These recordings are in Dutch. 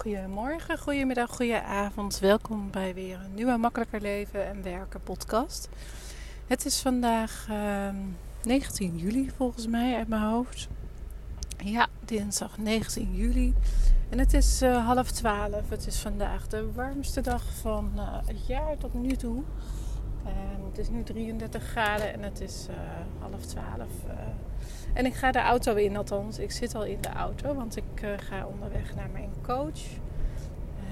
Goedemorgen, goedemiddag, goedenavond. Welkom bij weer een nieuwe Makkelijker Leven en Werken podcast. Het is vandaag uh, ehm, 19 juli volgens mij uit mijn hoofd. Ja, dinsdag 19 juli. En het is uh, half 12. Het is vandaag de warmste dag van uh, het jaar tot nu toe. Het is nu 33 graden en het is uh, half 12. En ik ga de auto in, althans. Ik zit al in de auto, want ik uh, ga onderweg naar mijn coach.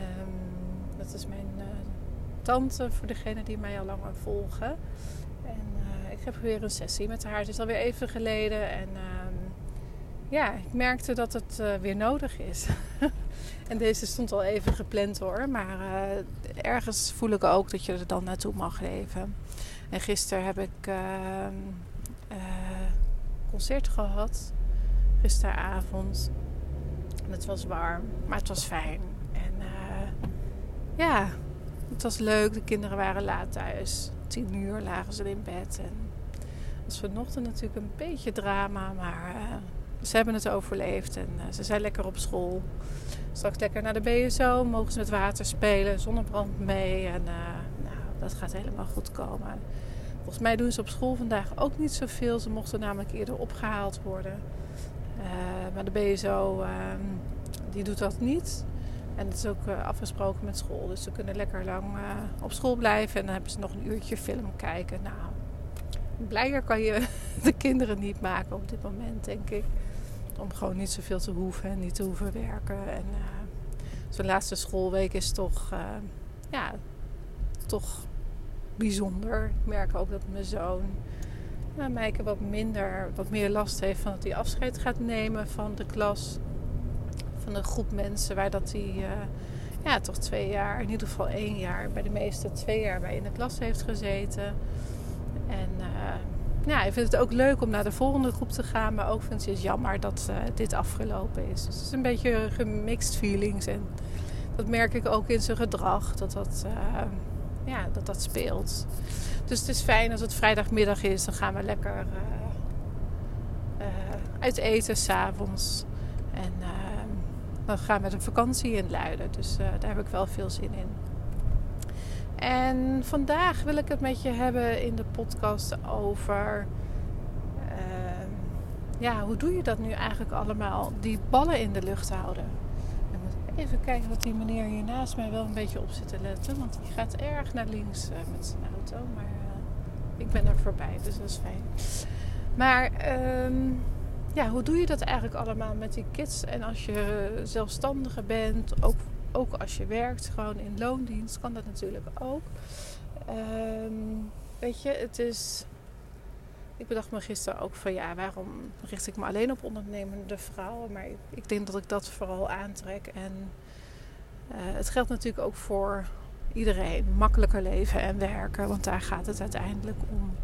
Um, dat is mijn uh, tante, voor degenen die mij al langer volgen. En uh, ik heb weer een sessie met haar. Het is alweer even geleden. En um, ja, ik merkte dat het weer nodig is. en deze stond al even gepland hoor. Maar ergens voel ik ook dat je er dan naartoe mag leven. En gisteren heb ik ehm, concert gehad. Gisteravond. Het was warm, maar het was fijn. En uh, ja, het was leuk. De kinderen waren laat thuis. Tien uur lagen ze in bed. En het was vanochtend natuurlijk een beetje drama, maar uh, ze hebben het overleefd. En uh, ze zijn lekker op school. Straks lekker naar de BSO. Mogen ze met water spelen. Zonnebrand mee. En nou, dat gaat helemaal goed komen. Volgens mij doen ze op school vandaag ook niet zoveel. Ze mochten namelijk eerder opgehaald worden. Uh, maar de BSO uh, die doet dat niet. En het is ook uh, afgesproken met school. Dus ze kunnen lekker lang eh, op school blijven. En dan hebben ze nog een uurtje film kijken. Nou, blijer kan je de kinderen niet maken op dit moment, denk ik. Om gewoon niet zoveel te hoeven en niet te hoeven werken. En zo'n laatste schoolweek is toch, ja, toch bijzonder. Ik merk ook dat mijn zoon nou, Mijke wat minder, wat meer last heeft van dat hij afscheid gaat nemen van de klas. Van een groep mensen waar dat hij uh, ja, toch twee jaar, in ieder geval één jaar, bij de meeste twee jaar bij in de klas heeft gezeten. En uh, ja, hij vindt het ook leuk om naar de volgende groep te gaan, maar ook vindt hij het jammer dat uh, dit afgelopen is. Dus het is een beetje gemixed feelings en dat merk ik ook in zijn gedrag. Dat dat ja, dat dat speelt. Dus het is fijn als het vrijdagmiddag is. Dan gaan we lekker uh, uh, uit eten s'avonds. En uh, dan gaan we met een vakantie in Luiden. Dus daar heb ik wel veel zin in. En vandaag wil ik het met je hebben in de podcast over... Ehm, ja, hoe doe je dat nu eigenlijk allemaal? Die ballen in de lucht houden. Even kijken wat die meneer hier naast mij wel een beetje op zit te letten. Want die gaat erg naar links uh, met zijn auto. Maar uh, ik ben er voorbij, dus dat is fijn. Maar um, ja, hoe doe je dat eigenlijk allemaal met die kids? En als je zelfstandige bent, ook, ook als je werkt, gewoon in loondienst, kan dat natuurlijk ook. Um, weet je, het is ik bedacht me gisteren ook van ja, waarom richt ik me alleen op ondernemende vrouwen? Maar ik denk dat ik dat vooral aantrek. En uh, het geldt natuurlijk ook voor iedereen. Makkelijker leven en werken, want daar gaat het uiteindelijk om.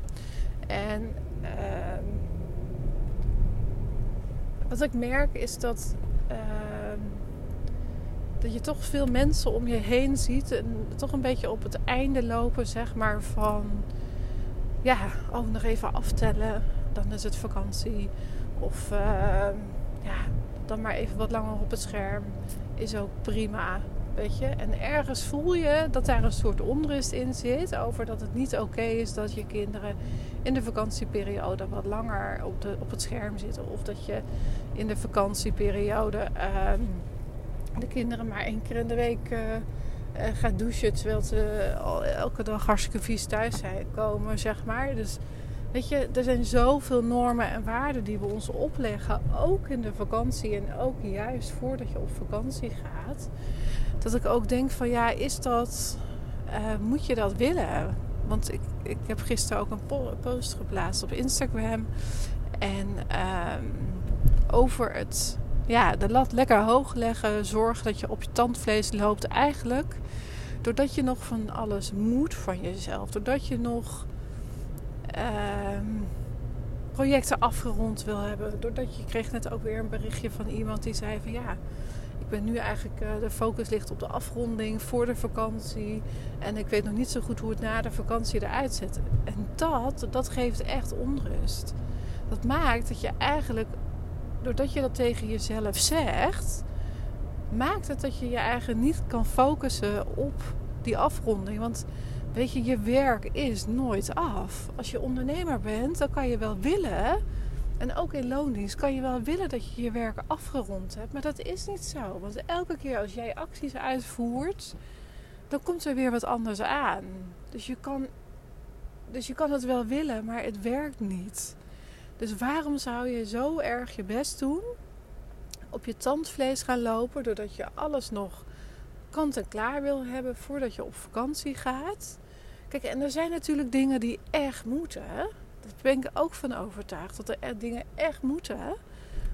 En uh, wat ik merk is dat, uh, dat je toch veel mensen om je heen ziet. En toch een beetje op het einde lopen, zeg maar, van ja, oh, nog even aftellen. Dan is het vakantie. Of uh, ja, dan maar even wat langer op het scherm. Is ook prima. Weet je? En ergens voel je dat daar een soort onrust in zit. Over dat het niet oké is dat je kinderen in de vakantieperiode wat langer op, de, op het scherm zitten. Of dat je in de vakantieperiode uh, de kinderen maar één keer in de week. Uh, uh, gaat douchen terwijl ze al elke dag hartstikke vies thuis zijn, komen, zeg maar. Dus weet je, er zijn zoveel normen en waarden die we ons opleggen, ook in de vakantie en ook juist voordat je op vakantie gaat. Dat ik ook denk van ja, is dat, uh, moet je dat willen? Want ik, ik heb gisteren ook een post geplaatst op Instagram. En uh, over het ja, de lat lekker hoog leggen. Zorg dat je op je tandvlees loopt. Eigenlijk doordat je nog van alles moet van jezelf. Doordat je nog uh, projecten afgerond wil hebben. Doordat je kreeg net ook weer een berichtje van iemand die zei van ja. Ik ben nu eigenlijk, uh, de focus ligt op de afronding voor de vakantie. En ik weet nog niet zo goed hoe het na de vakantie eruit ziet. En dat, dat geeft echt onrust. Dat maakt dat je eigenlijk doordat je dat tegen jezelf zegt, maakt het dat je je eigen niet kan focussen op die afronding. Want weet je, je werk is nooit af. Als je ondernemer bent, dan kan je wel willen. En ook in loondienst kan je wel willen dat je je werk afgerond hebt. Maar dat is niet zo. Want elke keer als jij acties uitvoert, dan komt er weer wat anders aan. Dus je kan, dus je kan het wel willen, maar het werkt niet. Dus waarom zou je zo erg je best doen? Op je tandvlees gaan lopen doordat je alles nog kant en klaar wil hebben voordat je op vakantie gaat. Kijk, en er zijn natuurlijk dingen die echt moeten. Daar ben ik ook van overtuigd dat er dingen echt moeten.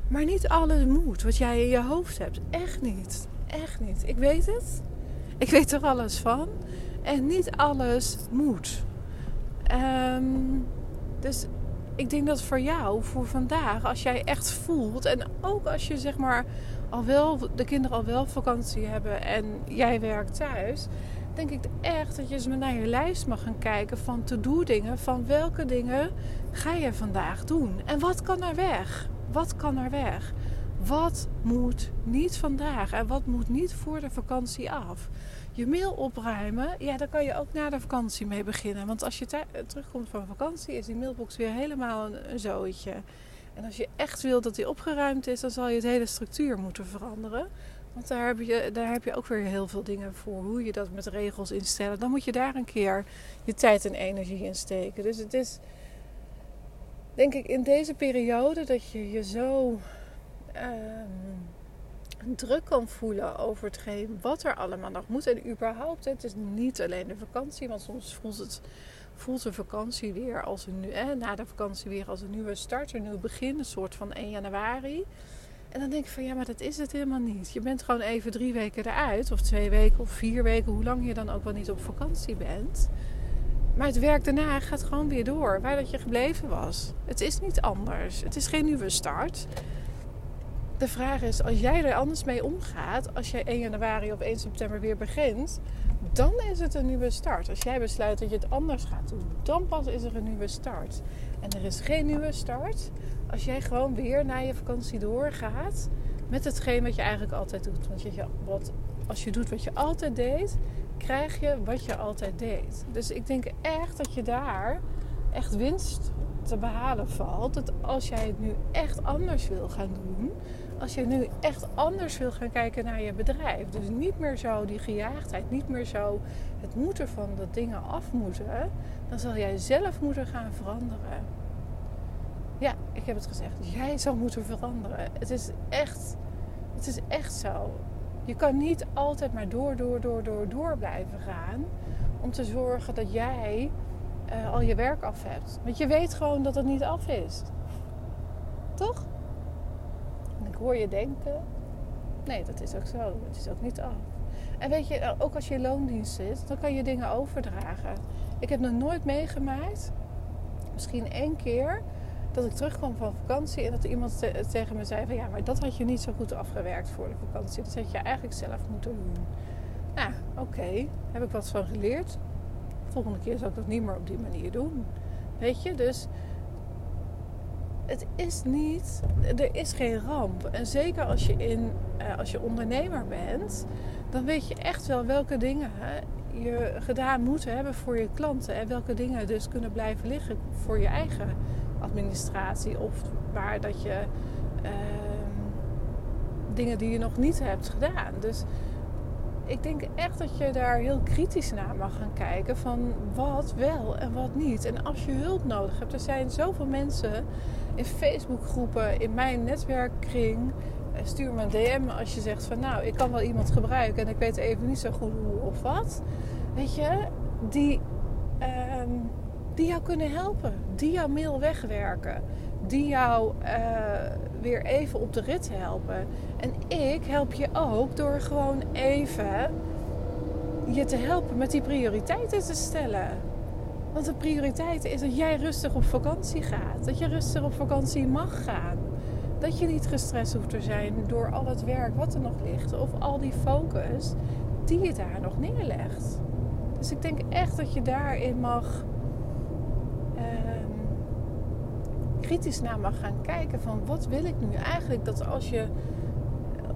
Maar niet alles moet wat jij in je hoofd hebt. Echt niet. Echt niet. Ik weet het. Ik weet er alles van. En niet alles moet. Um, dus ik denk dat voor jou, voor vandaag, als jij echt voelt. En ook als je zeg maar al wel, de kinderen al wel vakantie hebben en jij werkt thuis. Denk ik echt dat je eens naar je lijst mag gaan kijken van to-do dingen. Van welke dingen ga je vandaag doen? En wat kan er weg? Wat kan er weg? Wat moet niet vandaag en wat moet niet voor de vakantie af? Je mail opruimen, ja, daar kan je ook na de vakantie mee beginnen. Want als je terugkomt van vakantie, is die mailbox weer helemaal een, een zooitje. En als je echt wil dat die opgeruimd is, dan zal je het hele structuur moeten veranderen. Want daar heb, je, daar heb je ook weer heel veel dingen voor. Hoe je dat met regels instellen. Dan moet je daar een keer je tijd en energie in steken. Dus het is, denk ik, in deze periode dat je je zo um, druk kan voelen over hetgeen wat er allemaal nog moet. En überhaupt, het is niet alleen de vakantie. Want soms voelt het voelt de vakantie weer als een, na de vakantie weer als een nieuwe start, een nieuw begin, een soort van 1 januari. En dan denk ik van ja, maar dat is het helemaal niet. Je bent gewoon even drie weken eruit, of twee weken of vier weken, hoe lang je dan ook wel niet op vakantie bent. Maar het werk daarna gaat gewoon weer door, waar dat je gebleven was. Het is niet anders. Het is geen nieuwe start. De vraag is, als jij er anders mee omgaat, als jij 1 januari of 1 september weer begint, dan is het een nieuwe start. Als jij besluit dat je het anders gaat doen, dan pas is er een nieuwe start. En er is geen nieuwe start als jij gewoon weer na je vakantie doorgaat met hetgeen wat je eigenlijk altijd doet. Want je, wat, als je doet wat je altijd deed, krijg je wat je altijd deed. Dus ik denk echt dat je daar echt winst te behalen valt. Dat als jij het nu echt anders wil gaan doen, als je nu echt anders wil gaan kijken naar je bedrijf. Dus niet meer zo die gejaagdheid, niet meer zo het moeten van dat dingen af moeten. Dan zal jij zelf moeten gaan veranderen. Ja, ik heb het gezegd. Jij zal moeten veranderen. Het is echt, het is echt zo. Je kan niet altijd maar door, door, door, door, door blijven gaan. Om te zorgen dat jij uh, al je werk af hebt. Want je weet gewoon dat het niet af is. Toch? En ik hoor je denken. Nee, dat is ook zo. Het is ook niet af. En weet je, eh, ook als je in loondienst zit, dan kan je dingen overdragen. Ik heb nog nooit meegemaakt, misschien één keer, dat ik terugkwam van vakantie en dat iemand tegen me zei van ja, maar dat had je niet zo goed afgewerkt voor de vakantie. Dat had je eigenlijk zelf moeten doen. Nou, oké, heb ik wat van geleerd. Volgende keer zal ik dat niet meer op die manier doen. Weet je, dus het is niet, er is geen ramp. En zeker als je, in, uh, als je ondernemer bent, dan weet je echt wel welke dingen je gedaan moet hebben voor je klanten. En welke dingen dus kunnen blijven liggen voor je eigen administratie. Of waar dat je uh, dingen die je nog niet hebt gedaan. Dus ik denk echt dat je daar heel kritisch naar mag gaan kijken van wat wel en wat niet. En als je hulp nodig hebt, er zijn zoveel mensen in Facebookgroepen, in mijn netwerkkring. Eh, stuur me een DM als je zegt van nou, ik kan wel iemand gebruiken en ik weet even niet zo goed hoe of wat. Weet je, die, ehm, die jou kunnen helpen, die jouw mail wegwerken, die jou uh, weer even op de rit helpen. En ik help je ook door gewoon even je te helpen met die prioriteiten te stellen. Want de prioriteit is dat jij rustig op vakantie gaat. Dat je rustig op vakantie mag gaan. Dat je niet gestrest hoeft te zijn door al het werk wat er nog ligt. Of al die focus die je daar nog neerlegt. Dus ik denk echt dat je daarin mag kritisch naar mag gaan kijken van wat wil ik nu eigenlijk dat als je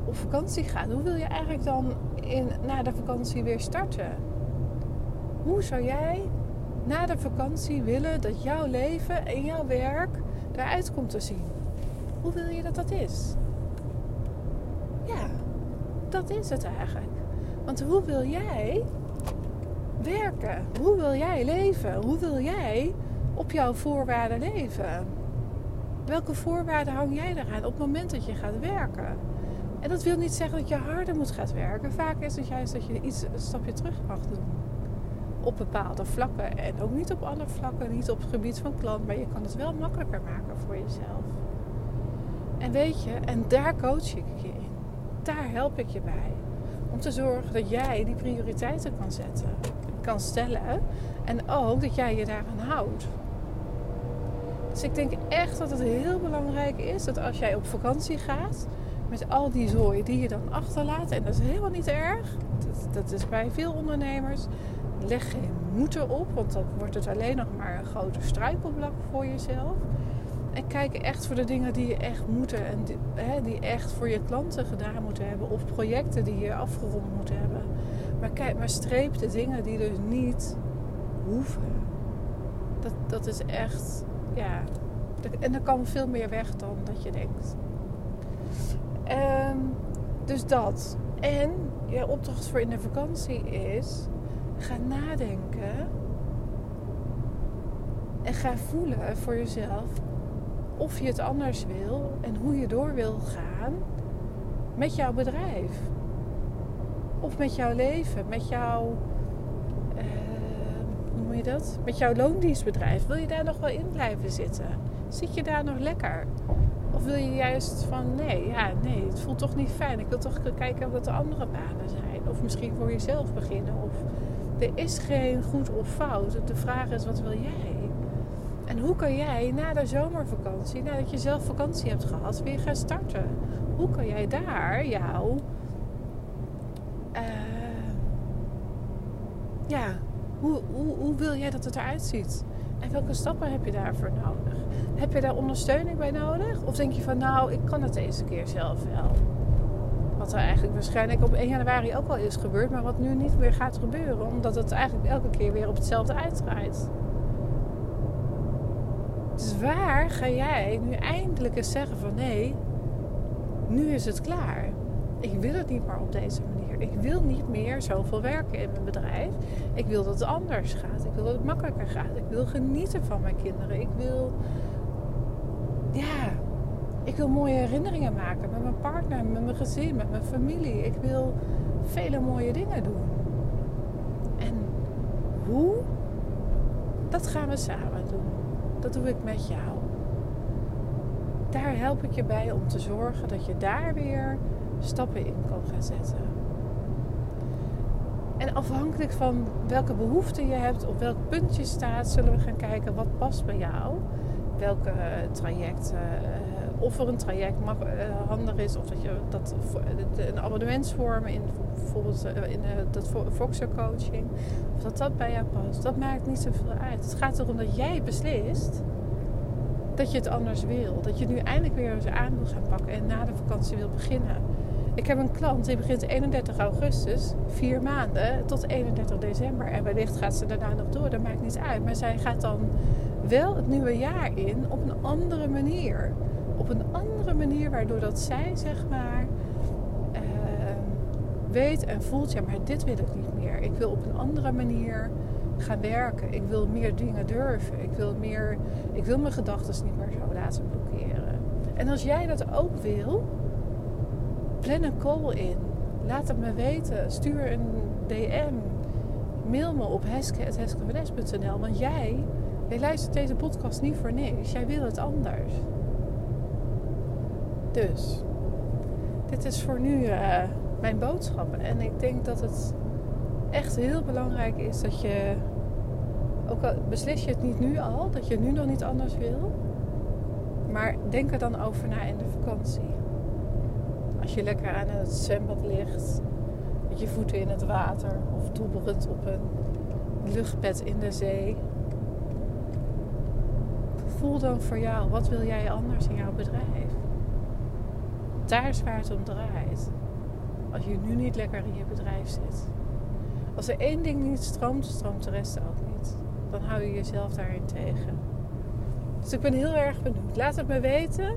op vakantie gaat, hoe wil je eigenlijk dan in, na de vakantie weer starten? Hoe zou jij na de vakantie willen dat jouw leven en jouw werk eruit komt te zien? Hoe wil je dat dat is? Ja, dat is het eigenlijk. Want hoe wil jij werken? Hoe wil jij leven? Hoe wil jij op jouw voorwaarden leven? Welke voorwaarden hang jij eraan op het moment dat je gaat werken? En dat wil niet zeggen dat je harder moet gaan werken. Vaak is het juist dat je iets, een stapje terug mag doen. Op bepaalde vlakken. En ook niet op alle vlakken, niet op het gebied van klant. Maar je kan het wel makkelijker maken voor jezelf. En weet je, en daar coach ik je in. Daar help ik je bij. Om te zorgen dat jij die prioriteiten kan zetten, kan stellen. En ook dat jij je daaraan houdt. Dus ik denk echt dat het heel belangrijk is dat als jij op vakantie gaat, met al die zooi die je dan achterlaat, en dat is helemaal niet erg, dat, dat is bij veel ondernemers, leg geen moeten op, want dan wordt het alleen nog maar een grote struikelblok voor jezelf. En kijk echt voor de dingen die je echt moeten en die, hè, die echt voor je klanten gedaan moeten hebben, of projecten die je afgerond moeten hebben. Maar kijk, maar streep de dingen die dus niet hoeven. Dat, dat is echt ja, en er kan veel meer weg dan dat je denkt. Um, dus dat. En je opdracht voor in de vakantie is: ga nadenken en ga voelen voor jezelf of je het anders wil en hoe je door wil gaan met jouw bedrijf. Of met jouw leven, met jouw je dat? Met jouw loondienstbedrijf. Wil je daar nog wel in blijven zitten? Zit je daar nog lekker? Of wil je juist van nee, ja, nee, het voelt toch niet fijn. Ik wil toch kijken wat de andere banen zijn. Of misschien voor jezelf beginnen. Of er is geen goed of fout. De vraag is, wat wil jij? En hoe kan jij na de zomervakantie, nadat je zelf vakantie hebt gehad, weer gaan starten? Hoe kan jij daar jouw. Uh, ja, hoe, hoe, wil jij dat het eruit ziet? En welke stappen heb je daarvoor nodig? Heb je daar ondersteuning bij nodig? Of denk je van nou, ik kan het deze keer zelf wel? Wat er eigenlijk waarschijnlijk op 1 januari ook al is gebeurd, maar wat nu niet meer gaat gebeuren, omdat het eigenlijk elke keer weer op hetzelfde uitdraait. Dus waar ga jij nu eindelijk eens zeggen van nee, nu is het klaar. Ik wil het niet meer op deze manier. Ik wil niet meer zoveel werken in mijn bedrijf. Ik wil dat het anders gaat. Ik wil dat het makkelijker gaat. Ik wil genieten van mijn kinderen. Ik wil, ja, ik wil mooie herinneringen maken met mijn partner, met mijn gezin, met mijn familie. Ik wil vele mooie dingen doen. En hoe? Dat gaan we samen doen. Dat doe ik met jou. Daar help ik je bij om te zorgen dat je daar weer stappen in kan gaan zetten. En afhankelijk van welke behoeften je hebt, op welk punt je staat, zullen we gaan kijken wat past bij jou. Welke uh, traject, uh, of er een traject mag, uh, handig is, of dat je dat een abonnementsvorm in bijvoorbeeld in dat Voxer coaching, of dat dat bij jou past. Dat maakt niet zoveel uit. Het gaat erom dat jij beslist dat je het anders wil. Dat je nu eindelijk weer eens aan wil gaan pakken en na de vakantie wil beginnen. Ik heb een klant die begint 31 augustus, vier maanden tot 31 december. En wellicht gaat ze daarna nog door, dat maakt niet uit. Maar zij gaat dan wel het nieuwe jaar in op een andere manier. Op een andere manier waardoor dat zij zeg maar uh, weet en voelt, ja maar dit wil ik niet meer. Ik wil op een andere manier gaan werken. Ik wil meer dingen durven. Ik wil, meer, ik wil mijn gedachten niet meer zo laten blokkeren. En als jij dat ook wil, Plan een call in. Laat het me weten. Stuur een DM. Mail me op heske.heskevanes.nl Want jij, jij luistert deze podcast niet voor niks. Jij wil het anders. Dus, dit is voor nu uh, mijn boodschap. En ik denk dat het echt heel belangrijk is dat je, ook al beslis je het niet nu al, dat je nu nog niet anders wil. Maar denk er dan over na in de vakantie. Als je lekker aan het zwembad ligt, met je voeten in het water of dobberend op een luchtbed in de zee. Voel dan voor jou, wat wil jij anders in jouw bedrijf? Daar is waar het om draait. Als je nu niet lekker in je bedrijf zit. Als er één ding niet stroomt, stroomt de rest ook niet. Dan hou je jezelf daarin tegen. Dus ik ben heel erg benieuwd. Laat het me weten.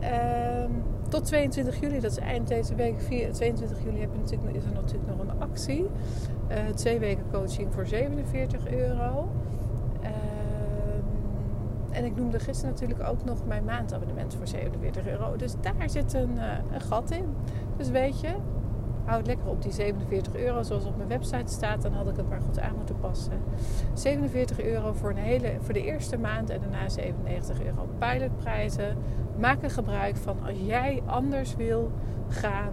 Ehm, tot 22 juli, dat is eind deze week. 22 juli heb natuurlijk, is er natuurlijk nog een actie. Uh, twee weken coaching voor 47 euro. Ehm, en ik noemde gisteren natuurlijk ook nog mijn maandabonnement voor 47 euro. Dus daar zit een, uh, een gat in. Dus weet je, houd lekker op die 47 euro zoals op mijn website staat. Dan had ik het maar goed aan moeten passen. 47 euro voor, een hele, voor de eerste maand en daarna 97 euro pilotprijzen. Maak er gebruik van als jij anders wil gaan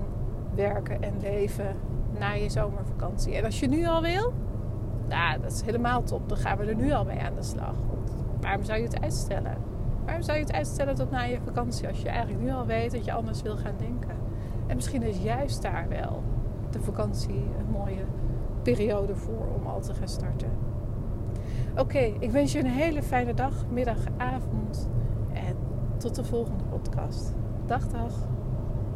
werken en leven na je zomervakantie. En als je nu al wil, nou, dat is helemaal top. Dan gaan we er nu al mee aan de slag. Waarom zou je het uitstellen? Waarom zou je het uitstellen tot na je vakantie als je eigenlijk nu al weet dat je anders wil gaan denken? En misschien is juist daar wel de vakantie een mooie periode voor om al te gaan starten. Oké, ik wens je een hele fijne dag, middag, avond en tot de volgende podcast. Dag, dag.